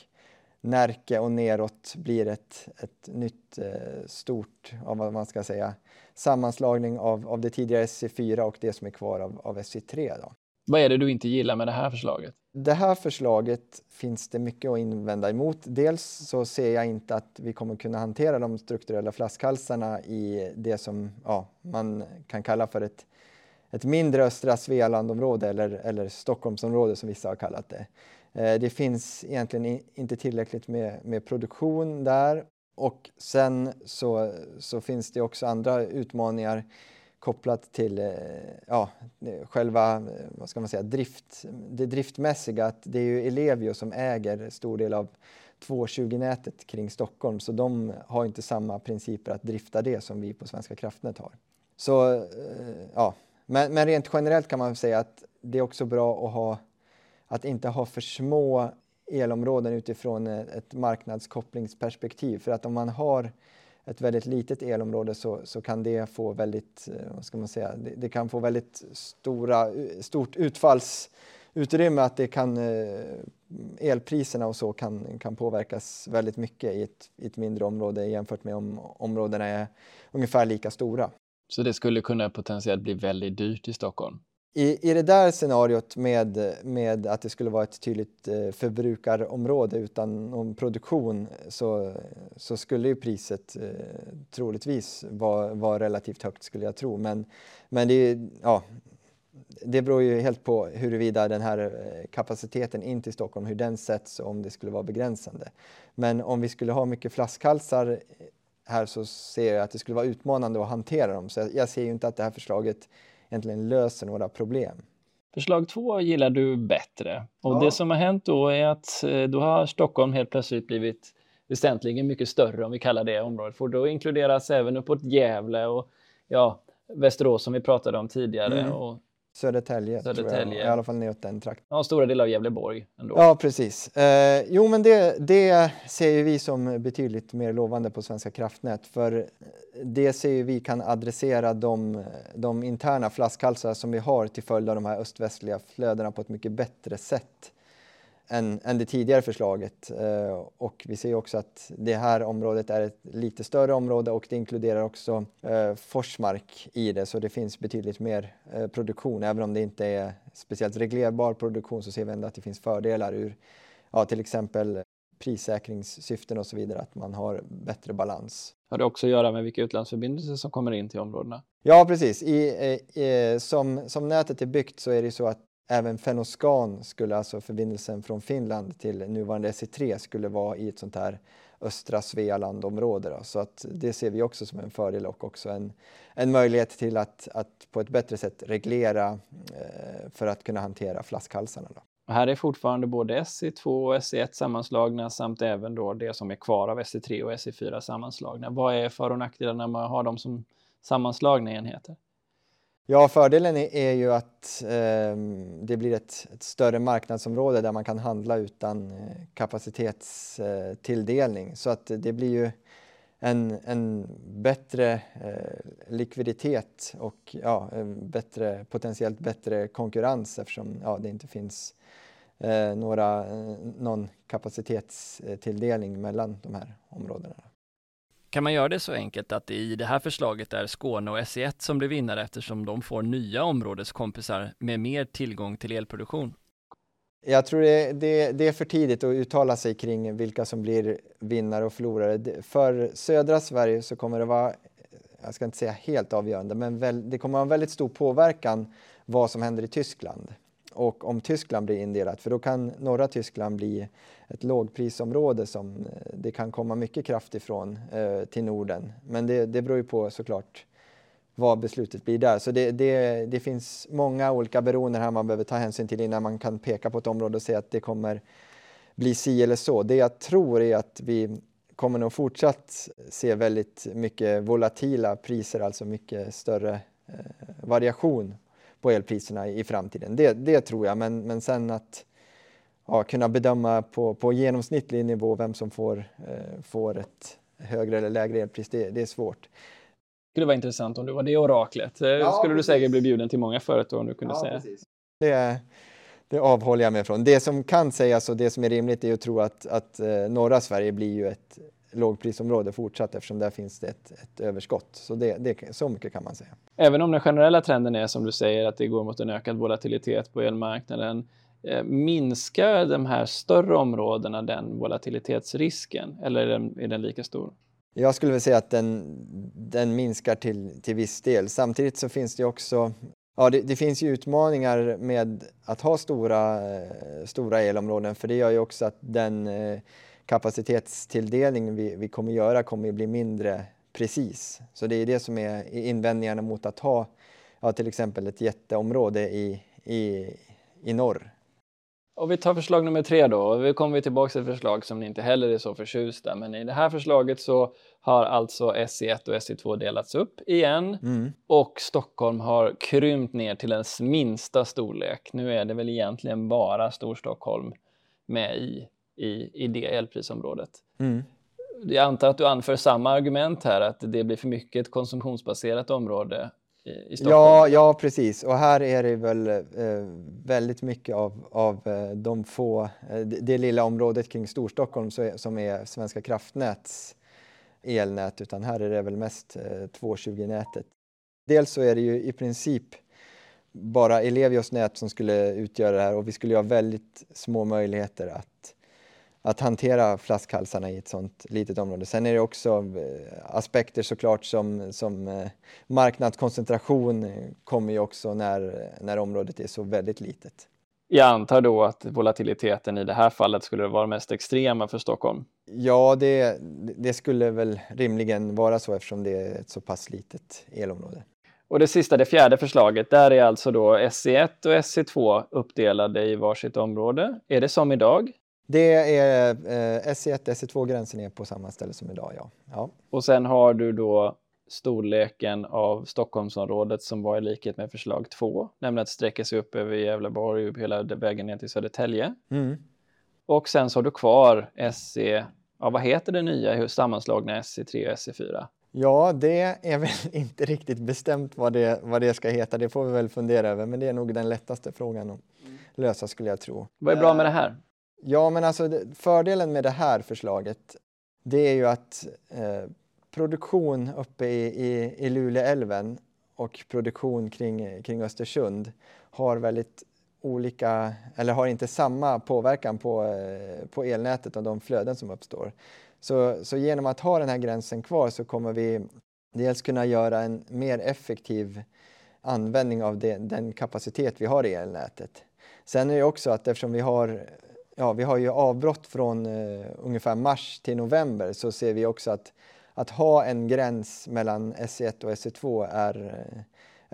Närke och neråt blir ett, ett nytt eh, stort, av vad man ska säga, sammanslagning av, av det tidigare SC4 och det som är kvar av, av SC3. Då. Vad är det du inte gillar med det här förslaget? Det här förslaget finns det mycket att invända emot. Dels så ser jag inte att vi kommer kunna hantera de strukturella flaskhalsarna i det som ja, man kan kalla för ett, ett mindre östra Svealandområde eller, eller Stockholmsområde som vissa har kallat det. Eh, det finns egentligen inte tillräckligt med, med produktion där och sen så, så finns det också andra utmaningar kopplat till eh, ja, själva eh, vad ska man säga, drift, det driftmässiga. Att det är ju Ellevio som äger stor del av 220-nätet kring Stockholm så de har inte samma principer att drifta det som vi på Svenska kraftnät har. Så, ja. men, men rent generellt kan man säga att det är också bra att ha att inte ha för små elområden utifrån ett marknadskopplingsperspektiv. För att om man har ett väldigt litet elområde så, så kan det få väldigt, eh, vad ska man säga, det, det kan få väldigt stora, stort utfallsutrymme att det kan, eh, elpriserna och så kan, kan påverkas väldigt mycket i ett, i ett mindre område jämfört med om områdena är ungefär lika stora. Så det skulle kunna potentiellt bli väldigt dyrt i Stockholm? I, I det där scenariot med, med att det skulle vara ett tydligt eh, förbrukarområde utan någon produktion så, så skulle ju priset eh, troligtvis vara, vara relativt högt skulle jag tro. Men, men det, ja, det beror ju helt på huruvida den här eh, kapaciteten in till Stockholm, hur den sätts och om det skulle vara begränsande. Men om vi skulle ha mycket flaskhalsar här så ser jag att det skulle vara utmanande att hantera dem. Så jag, jag ser ju inte att det här förslaget egentligen löser några problem. Förslag två gillar du bättre. Och ja. det som har hänt då är att eh, då har Stockholm helt plötsligt blivit väsentligen mycket större om vi kallar det området. Får då inkluderas även uppåt Gävle och ja, Västerås som vi pratade om tidigare. Mm. Och Södertälje, Södertälje. Jag. i alla fall neråt den trakten. Ja, stora delar av Gävleborg ändå. Ja, precis. Eh, jo, men det, det ser vi som betydligt mer lovande på Svenska kraftnät, för det ser vi kan adressera de, de interna flaskhalsar som vi har till följd av de här öst-västliga flödena på ett mycket bättre sätt än, än det tidigare förslaget. Eh, och vi ser också att det här området är ett lite större område och det inkluderar också eh, Forsmark i det, så det finns betydligt mer eh, produktion. Även om det inte är speciellt reglerbar produktion så ser vi ändå att det finns fördelar ur ja, till exempel prissäkringssyften och så vidare, att man har bättre balans. Har det också att göra med vilka utlandsförbindelser som kommer in till områdena? Ja, precis. I, i, som, som nätet är byggt så är det så att Även Fennoskan skulle alltså förbindelsen från Finland till nuvarande SE3 skulle vara i ett sånt här östra Svealandområde. Då. Så att det ser vi också som en fördel och också en, en möjlighet till att, att på ett bättre sätt reglera eh, för att kunna hantera flaskhalsarna. Då. Och här är fortfarande både SE2 och SE1 sammanslagna samt även då det som är kvar av SE3 och SE4 sammanslagna. Vad är för och nackdelarna med att ha dem som sammanslagna enheter? Ja, fördelen är, ju att eh, det blir ett, ett, större marknadsområde där man kan handla utan eh, kapacitetstilldelning. Eh, Så att det blir ju en, en bättre eh, likviditet och ja, bättre, potentiellt bättre konkurrens eftersom ja, det inte finns eh, några, eh, någon kapacitetstilldelning mellan de här områdena. Kan man göra det så enkelt att det i det här förslaget är Skåne och SE1 som blir vinnare eftersom de får nya områdeskompisar med mer tillgång till elproduktion? Jag tror det, det, det, är för tidigt att uttala sig kring vilka som blir vinnare och förlorare. För södra Sverige så kommer det vara, jag ska inte säga helt avgörande, men väl, det kommer ha en väldigt stor påverkan vad som händer i Tyskland. Och om Tyskland blir indelat, för då kan norra Tyskland bli ett lågprisområde som eh, det kan komma mycket kraft ifrån eh, till Norden. Men det, det beror ju på såklart vad beslutet blir där. Så det, det, det finns många olika beroenden här man behöver ta hänsyn till innan man kan peka på ett område och säga att det kommer bli si eller så. Det jag tror är att vi kommer nog fortsatt se väldigt mycket volatila priser, alltså mycket större eh, variation på elpriserna i, framtiden. Det, det tror jag, men, men sen att ja, kunna bedöma på, på genomsnittlig nivå vem som får, eh, får ett högre eller lägre elpris, det, det är svårt skulle vara intressant om du var det oraklet. Eh, ja, skulle precis. du säkert bli bjuden till många företag om du kunde ja, säga. Det, det avhåller jag mig från. Det som kan sägas och det som är rimligt är att tro att, att eh, norra Sverige blir ju ett lågprisområde fortsatt eftersom där finns det ett, ett överskott. Så, det, det, så mycket kan man säga. Även om den generella trenden är som du säger att det går mot en ökad volatilitet på elmarknaden eh, minskar de här större områdena den volatilitetsrisken eller är den, är den lika stor? Jag skulle väl säga att den, den minskar till, till viss del. Samtidigt så finns det också Ja, det, det, finns ju utmaningar med att ha stora, stora elområden för det gör ju också att den eh, kapacitetstilldelning vi, vi kommer göra kommer bli mindre precis. Så det är det som är invändningarna mot att ha ja, till exempel ett jätteområde i, i, i norr. Och vi tar förslag nummer tre då. Vi kommer tillbaka till ett förslag som ni inte heller är så förtjusta. Men i det här förslaget så har alltså SE1 och SE2 delats upp igen. Mm. Och Stockholm har krympt ner till ens minsta storlek. Nu är det väl egentligen bara Storstockholm med i, i, i det elprisområdet. Mm. Jag antar att du anför samma argument här, att det blir för mycket ett konsumtionsbaserat område i Stockholm. Ja, ja, precis. Och här är det väl eh, väldigt mycket av, av eh, de få, eh, det, det, lilla området kring Storstockholm är, som är Svenska kraftnäts elnät, utan här är det väl mest eh, 220-nätet. Dels så är det ju i princip bara Elevios nät som skulle utgöra det här och vi skulle ha väldigt små möjligheter att att hantera flaskhalsarna i ett sånt litet område. Sen är det också eh, aspekter såklart som, som eh, marknadskoncentration kommer ju också när, när området är så väldigt litet. Jag antar då att volatiliteten i det här fallet skulle vara mest extrema för Stockholm? Ja, det, det skulle väl rimligen vara så eftersom det är ett så pass litet elområde. Och det sista, det fjärde förslaget, där är alltså då SE1 och SE2 uppdelade i varsitt område. Är det som idag? Det är eh, SE1, SE2-gränsen är på samma ställe som idag, ja. ja. Och sen har du då storleken av Stockholmsområdet som var i likhet med förslag 2, nämligen att sträcka sig upp över Gävleborg och hela vägen ner till Södertälje. Mm. Och sen så har du kvar SE, ja vad heter det nya sammanslagna SE3 och SE4? Ja, det är väl inte riktigt bestämt vad det, vad det ska heta. Det får vi väl fundera över, men det är nog den lättaste frågan att lösa skulle jag tro. Vad är bra med det här? Ja, men alltså fördelen med det här förslaget det är ju att eh, produktion uppe i, i, i Luleälven och produktion kring, kring Östersund har väldigt olika, eller har inte samma påverkan på, eh, på elnätet och de flöden som uppstår. Så, så genom att ha den här gränsen kvar så kommer vi dels kunna göra en mer effektiv användning av det, den kapacitet vi har i elnätet. Sen är det också att eftersom vi har ja, vi har ju avbrott från eh, ungefär mars till november så ser vi också att, att ha en gräns mellan SE1 och SE2 är eh,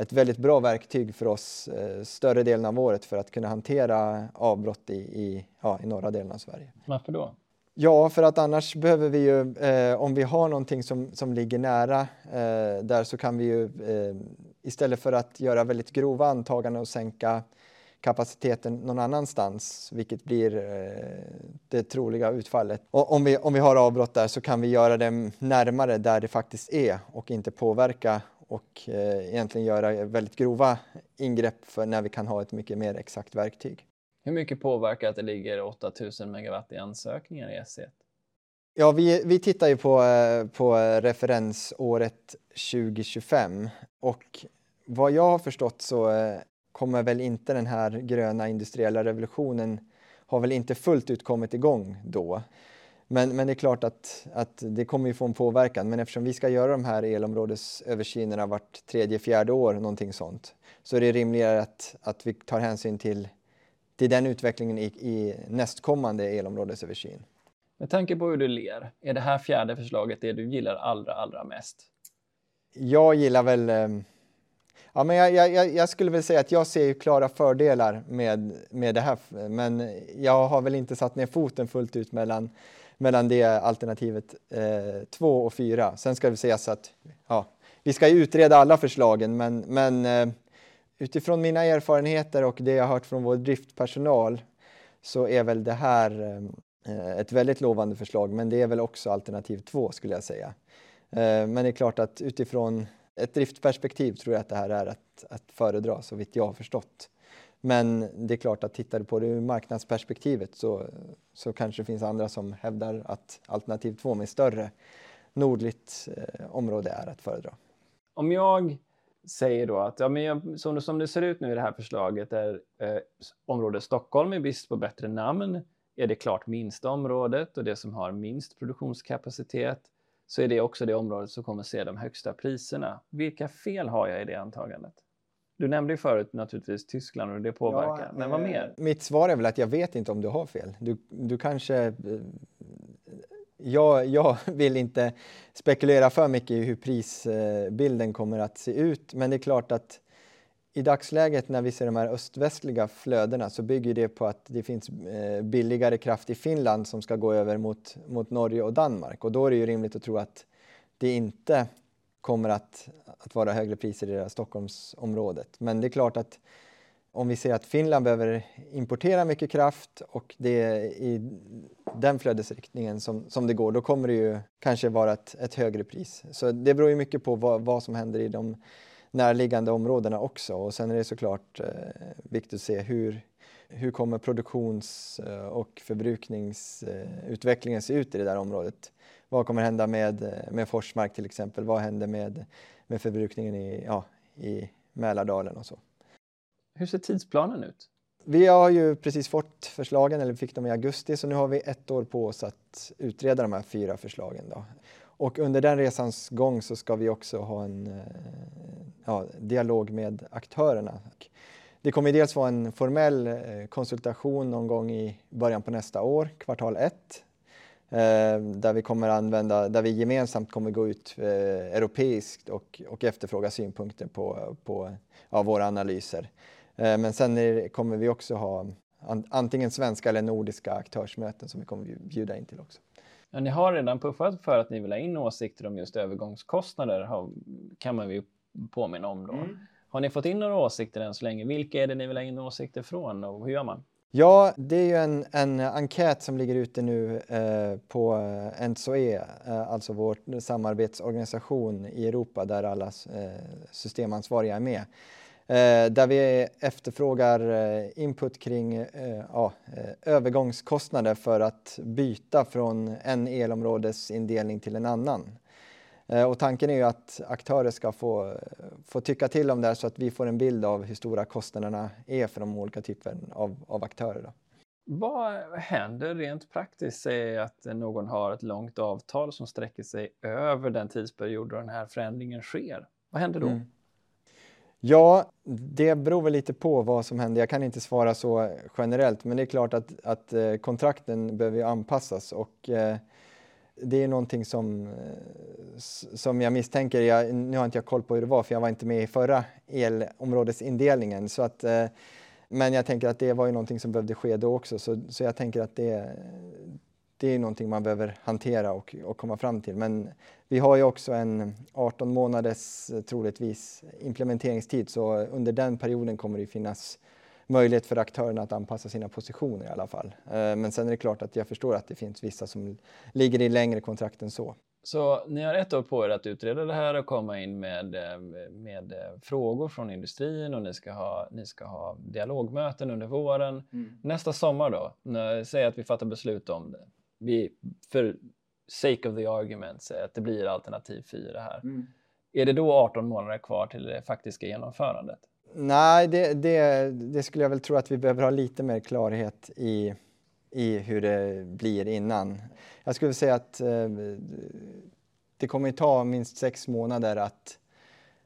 ett väldigt bra verktyg för oss eh, större delen av året för att kunna hantera avbrott i, i, ja, i norra delen av Sverige. Varför då? Ja, för att annars behöver vi ju, eh, om vi har någonting som, som ligger nära eh, där så kan vi ju eh, istället för att göra väldigt grova antaganden och sänka kapaciteten någon annanstans, vilket blir eh, det troliga utfallet. Och om, vi, om vi har avbrott där så kan vi göra det närmare där det faktiskt är och inte påverka och eh, egentligen göra väldigt grova ingrepp för när vi kan ha ett mycket mer exakt verktyg. Hur mycket påverkar att det ligger 8000 megawatt i ansökningar i S1? Ja, vi, vi tittar ju på, eh, på referensåret 2025 och vad jag har förstått så kommer väl inte den här gröna industriella revolutionen har väl inte fullt ut kommit igång då. Men, men det är klart att, att det kommer ju få en påverkan. Men eftersom vi ska göra de här elområdesöversynerna vart tredje, fjärde år, någonting sånt, så är det rimligare att, att vi tar hänsyn till, till den utvecklingen i, i nästkommande elområdesöversyn. Med tanke på hur du ler, är det här fjärde förslaget det du gillar allra, allra mest? Jag gillar väl ehm, Ja, men jag, jag, jag, skulle väl säga att jag ser klara fördelar med, med det här, men jag har väl inte satt ner foten fullt ut mellan, mellan det alternativet 2 eh, och 4. Sen ska det sägas att ja, vi ska utreda alla förslagen, men, men eh, utifrån mina erfarenheter och det jag hört från vår driftpersonal så är väl det här eh, ett väldigt lovande förslag, men det är väl också alternativ 2 skulle jag säga. Eh, men det är klart att utifrån ett driftperspektiv tror jag att det här är att, att föredra så vitt jag har förstått. Men det är klart att tittar du på det ur marknadsperspektivet så, så kanske det finns andra som hävdar att alternativ 2 med större nordligt eh, område är att föredra. Om jag säger då att ja, men jag, som, som det ser ut nu i det här förslaget är eh, området Stockholm i brist på bättre namn är det klart minsta området och det som har minst produktionskapacitet så är det också det området som kommer se de högsta priserna. Vilka fel har jag i det antagandet? Du nämnde ju förut naturligtvis Tyskland och det påverkar, ja, men vad mer? Mitt svar är väl att jag vet inte om du har fel. Du, du kanske... Eh, jag, jag vill inte spekulera för mycket i hur prisbilden kommer att se ut, men det är klart att i dagsläget när vi ser de här öst-västliga flödena så bygger det på att det finns eh, billigare kraft i Finland som ska gå över mot, mot Norge och Danmark och då är det ju rimligt att tro att det inte kommer att, att vara högre priser i det här Stockholmsområdet. Men det är klart att om vi ser att Finland behöver importera mycket kraft och det är i den flödesriktningen som, som det går, då kommer det ju kanske vara ett, ett högre pris. Så det beror ju mycket på vad, vad som händer i de närliggande områdena också. Och sen är det såklart eh, viktigt att se hur, hur kommer produktions eh, och förbrukningsutvecklingen eh, se ut i det där området. Vad kommer hända med, med Forsmark till exempel? Vad händer med, med förbrukningen i, ja, i Mälardalen och så? Hur ser tidsplanen ut? Vi har ju precis fått förslagen, eller fick dem i augusti, så nu har vi ett år på oss att utreda de här fyra förslagen. Då. Och under den resans gång så ska vi också ha en eh, ja, dialog med aktörerna. Det kommer dels vara en formell eh, konsultation någon gång i början på nästa år, kvartal ett, eh, där vi kommer använda, där vi gemensamt kommer gå ut europeiskt och, och efterfråga synpunkter på, på ja, våra analyser. Men sen kommer vi också ha antingen svenska eller nordiska aktörsmöten som vi kommer bjuda in till också. Ja, ni har redan puffat för att ni vill ha in åsikter om just övergångskostnader, kan man ju påminna om då. Mm. Har ni fått in några åsikter än så länge? Vilka är det ni vill ha in åsikter från och hur gör man? Ja, det är ju en, en enkät som ligger ute nu eh, på NSOE, eh, alltså vår samarbetsorganisation i Europa där alla eh, systemansvariga är med. Eh, där vi efterfrågar eh, input kring eh, ja, övergångskostnader för att byta från en elområdesindelning till en annan. Och tanken är ju att aktörer ska få, få tycka till om det här så att vi får en bild av hur stora kostnaderna är för de olika typerna av, av aktörer. Då. Vad händer rent praktiskt? Säg att någon har ett långt avtal som sträcker sig över den tidsperiod då den här förändringen sker. Vad händer då? Mm. Ja, det beror väl lite på vad som händer. Jag kan inte svara så generellt, men det är klart att, att eh, kontrakten behöver anpassas och eh, det är någonting som, eh, som jag misstänker, jag, nu har inte jag koll på hur det var för jag var inte med i förra elområdesindelningen. Så att, eh, men jag tänker att det var ju någonting som behövde ske då också, så, så jag tänker att det, det är någonting man behöver hantera och, och komma fram till. Men vi har ju också en 18 månaders troligtvis implementeringstid så under den perioden kommer det finnas möjlighet för aktörerna att anpassa sina positioner i alla fall. Men sen är det klart att jag förstår att det finns vissa som ligger i längre kontrakt än så. Så ni har ett år på er att utreda det här och komma in med, eh, med eh, frågor från industrin och ni ska ha, ni ska ha dialogmöten under våren. Mm. Nästa sommar då, när, säg att vi fattar beslut om det. Vi, för sake of the argument, säger att det blir alternativ 4 här. Mm. Är det då 18 månader kvar till det faktiska genomförandet? Nej, det, det, det skulle jag väl tro att vi behöver ha lite mer klarhet i i hur det blir innan. Jag skulle säga att eh, det kommer ta minst sex månader att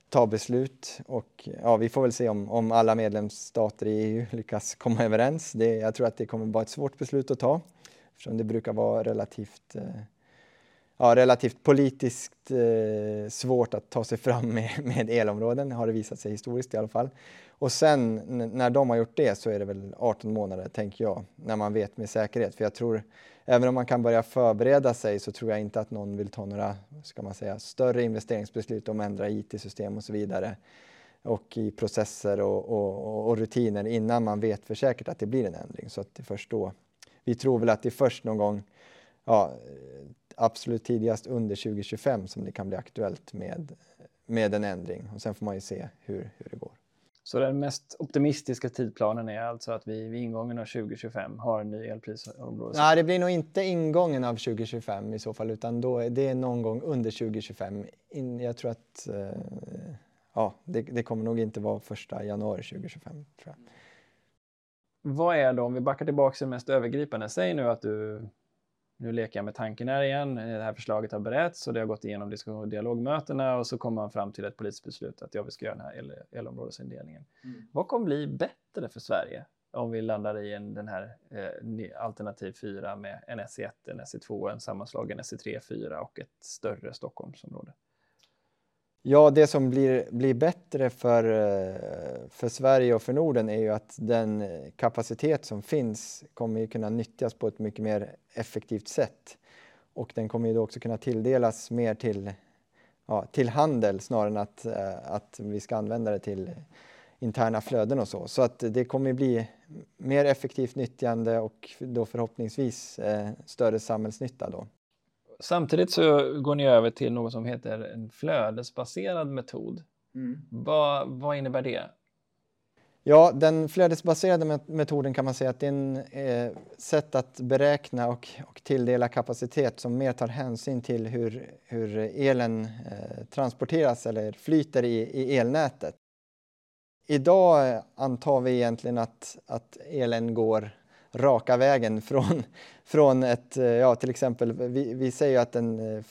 ta beslut och ja, vi får väl se om, om alla medlemsstater i EU lyckas komma överens. Det, jag tror att det kommer vara ett svårt beslut att ta eftersom det brukar vara relativt eh, ja, relativt politiskt eh, svårt att ta sig fram med, med elområden, har det visat sig historiskt i alla fall. Och sen när de har gjort det så är det väl 18 månader, tänker jag, när man vet med säkerhet. För jag tror, även om man kan börja förbereda sig så tror jag inte att någon vill ta några, ska man säga, större investeringsbeslut om att ändra IT-system och så vidare och i processer och, och, och, rutiner innan man vet för säkert att det blir en ändring. Så att det först då. Vi tror väl att det är först någon gång, ja, absolut tidigast under 2025 som det kan bli aktuellt med, med en ändring och sen får man ju se hur, hur det går. Så den mest optimistiska tidplanen är alltså att vi vid ingången av 2025 har en ny elprisområde? Nej, det blir nog inte ingången av 2025 i så fall, utan då är det någon gång under 2025. In, jag tror att eh, ja, det, det, kommer nog inte vara första januari 2025. Tror jag. Vad är då, om vi backar tillbaka till det mest övergripande, säg nu att du nu leker jag med tanken här igen. Det här förslaget har berätts och det har gått igenom diskussion och dialogmötena och så kommer man fram till ett politiskt beslut att ja, vi ska göra den här el elområdesindelningen. Mm. Vad kommer bli bättre för Sverige om vi landar i en, den här eh, alternativ 4 med en SE1, en SE2, en sammanslagen SE3, 4 och ett större Stockholmsområde? Ja, det som blir, blir bättre för, eh, för Sverige och för Norden är ju att den kapacitet som finns kommer kunna nyttjas på ett mycket mer effektivt sätt. Och den kommer ju då också kunna tilldelas mer till, ja, till handel snarare än att, eh, att vi ska använda det till interna flöden och så. Så att det kommer bli mer effektivt nyttjande och då förhoppningsvis eh, större samhällsnytta då. Samtidigt så går ni över till något som heter en flödesbaserad metod. Mm. Vad, vad innebär det? Ja, den flödesbaserade metoden kan man säga att det är en eh, sätt att beräkna och, och tilldela kapacitet som mer tar hänsyn till hur, hur elen eh, transporteras eller flyter i, i elnätet. Idag antar vi egentligen att, att elen går raka vägen från, från ett, eh, ja till exempel, vi, vi säger att en, eh,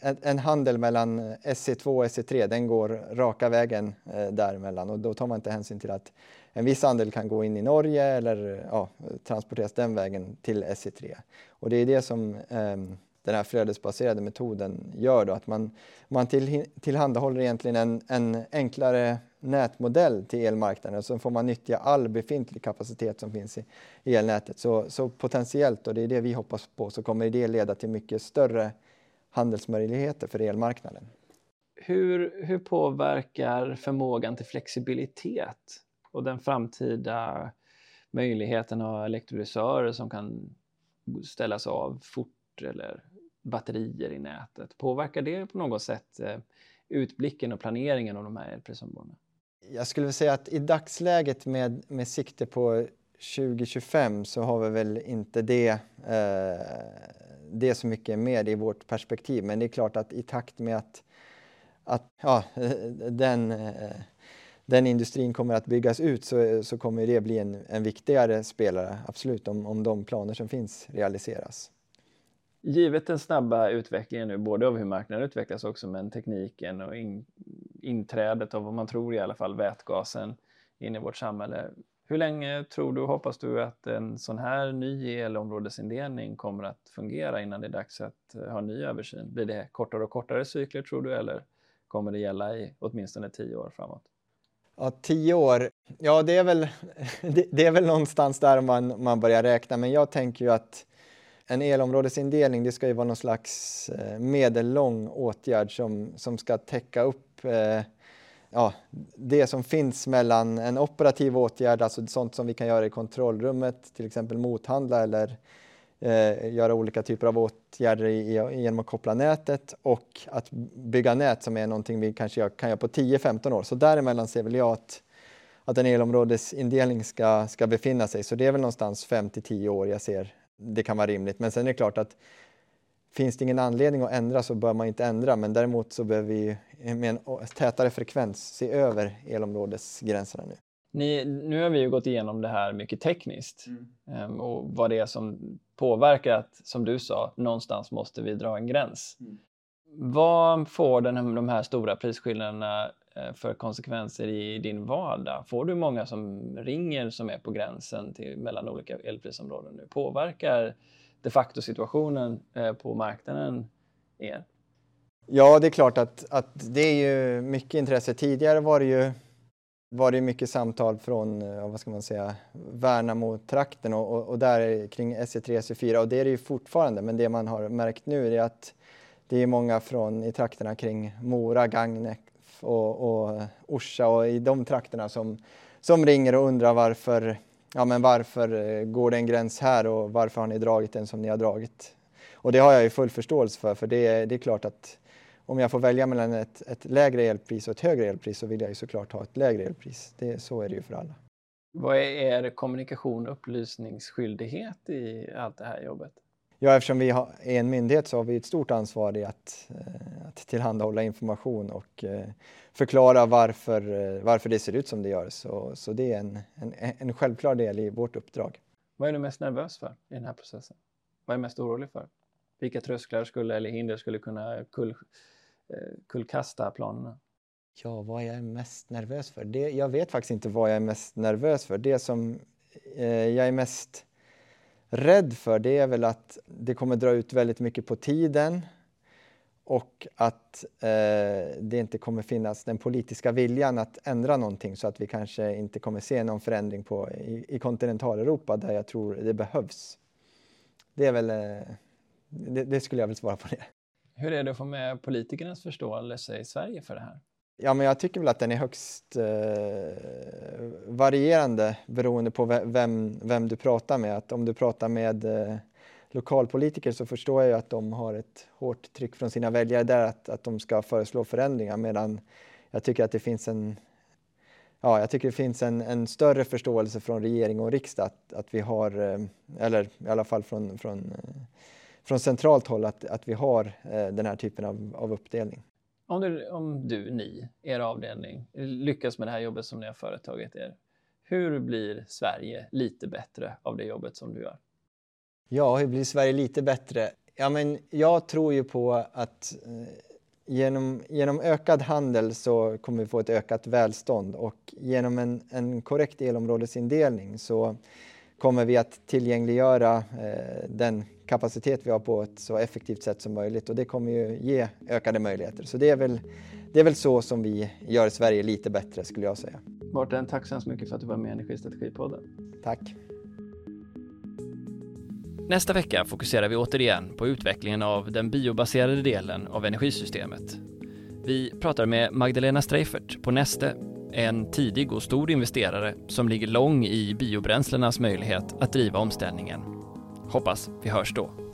en, en, handel mellan SC2 och SC3 den går raka vägen eh, däremellan och då tar man inte hänsyn till att en viss andel kan gå in i Norge eller ja, transporteras den vägen till SC3. Och det är det som eh, den här flödesbaserade metoden gör då, att man, man till, tillhandahåller egentligen en, en enklare nätmodell till elmarknaden och så får man nyttja all befintlig kapacitet som finns i elnätet. Så, så potentiellt, och det är det vi hoppas på, så kommer det leda till mycket större handelsmöjligheter för elmarknaden. Hur, hur påverkar förmågan till flexibilitet och den framtida möjligheten av elektrolysörer som kan ställas av fort eller batterier i nätet? Påverkar det på något sätt eh, utblicken och planeringen av de här elprisområdena? Jag skulle säga att i dagsläget med, med sikte på 2025 så har vi väl inte det, eh, det så mycket med i vårt perspektiv. Men det är klart att i takt med att, att ja, den, eh, den industrin kommer att byggas ut så, så kommer det bli en, en viktigare spelare, absolut, om, om de planer som finns realiseras. Givet den snabba utvecklingen nu, både av hur marknaden utvecklas också, men tekniken och in, inträdet av vad man tror i alla fall vätgasen in i vårt samhälle. Hur länge tror du hoppas du att en sån här ny elområdesindelning kommer att fungera innan det är dags att eh, ha en ny översyn? Blir det kortare och kortare cykler tror du eller kommer det gälla i åtminstone tio år framåt? Ja, tio år. Ja, det är väl, det, det är väl någonstans där man, man börjar räkna, men jag tänker ju att en elområdesindelning det ska ju vara någon slags eh, medellång åtgärd som, som ska täcka upp eh, ja, det som finns mellan en operativ åtgärd, alltså sånt som vi kan göra i kontrollrummet, till exempel mothandla eller eh, göra olika typer av åtgärder i, i, genom att koppla nätet och att bygga nät som är någonting vi kanske kan göra på 10-15 år. Så däremellan ser väl jag att, att en elområdesindelning ska, ska befinna sig. Så det är väl någonstans 5 10 år jag ser det kan vara rimligt. Men sen är det klart att finns det ingen anledning att ändra så bör man inte ändra. Men däremot så behöver vi med en tätare frekvens se över elområdesgränserna nu. Ni, nu har vi ju gått igenom det här mycket tekniskt mm. um, och vad det är som påverkar att, som du sa, någonstans måste vi dra en gräns. Mm. Vad får den, de här stora prisskillnaderna Eh, för konsekvenser i din vardag? Får du många som ringer som är på gränsen till, mellan olika elprisområden nu? Påverkar de facto situationen eh, på marknaden er? Ja, det är klart att, att det är ju mycket intresse. Tidigare var det ju var det mycket samtal från, eh, vad ska man säga, Värnamo-trakten och, och, och, där kring SE3, SE4 och det är det ju fortfarande. Men det man har märkt nu är att det är många från i trakterna kring Mora, Gagnef och, och Orsa och i de trakterna som, som ringer och undrar varför, ja men varför eh, går det en gräns här och varför har ni dragit den som ni har dragit? Och det har jag ju full förståelse för, för det, det är klart att om jag får välja mellan ett, ett, lägre elpris och ett högre elpris så vill jag ju såklart ha ett lägre elpris. Det, så är det ju för alla. Vad är er kommunikation och upplysningsskyldighet i allt det här jobbet? Ja, eftersom vi är en myndighet så har vi ett stort ansvar i att, eh, att tillhandahålla information och eh, förklara varför, eh, varför det ser ut som det gör. Så, så det är en, en, en självklar del i vårt uppdrag. Vad är du mest nervös för i den här processen? Vad är du mest orolig för? Vilka trösklar skulle, eller hinder skulle kunna kull, kullkasta planerna? Ja, vad jag är mest nervös för? Det, jag vet faktiskt inte vad jag är mest nervös för. Det som eh, jag är mest rädd för det är väl att det kommer dra ut väldigt mycket på tiden och att eh, det inte kommer finnas den politiska viljan att ändra någonting så att vi kanske inte kommer se någon förändring på, i, i kontinentaleuropa där jag tror det behövs. Det är väl, eh, det, det skulle jag väl svara på det. Hur är det att få med politikernas förståelse i Sverige för det här? Ja, men jag tycker väl att den är högst eh, varierande beroende på vem, vem du pratar med. Att om du pratar med eh, lokalpolitiker så förstår jag ju att de har ett hårt tryck från sina väljare där att, att de ska föreslå förändringar medan jag tycker att det finns en Ja, jag tycker det finns en, en större förståelse från regering och riksdag att, att vi har, eh, eller i alla fall från, från eh, från centralt håll att, att vi har eh, den här typen av, av uppdelning. Om du, om du, ni, er avdelning, lyckas med det här jobbet som ni har företagit er, hur blir Sverige lite bättre av det jobbet som du gör? Ja, hur blir Sverige lite bättre? Ja, men jag tror ju på att eh, genom, genom ökad handel så kommer vi få ett ökat välstånd och genom en, en korrekt elområdesindelning så kommer vi att tillgängliggöra eh, den kapacitet vi har på ett så effektivt sätt som möjligt och det kommer ju ge ökade möjligheter. Så det är väl, det är väl så som vi gör Sverige lite bättre skulle jag säga. Mårten, tack så hemskt mycket för att du var med i Energistrategipodden. Tack. Nästa vecka fokuserar vi återigen på utvecklingen av den biobaserade delen av energisystemet. Vi pratar med Magdalena Streifert på Neste, en tidig och stor investerare som ligger lång i biobränslenas möjlighet att driva omställningen. Hoppas vi hörs då.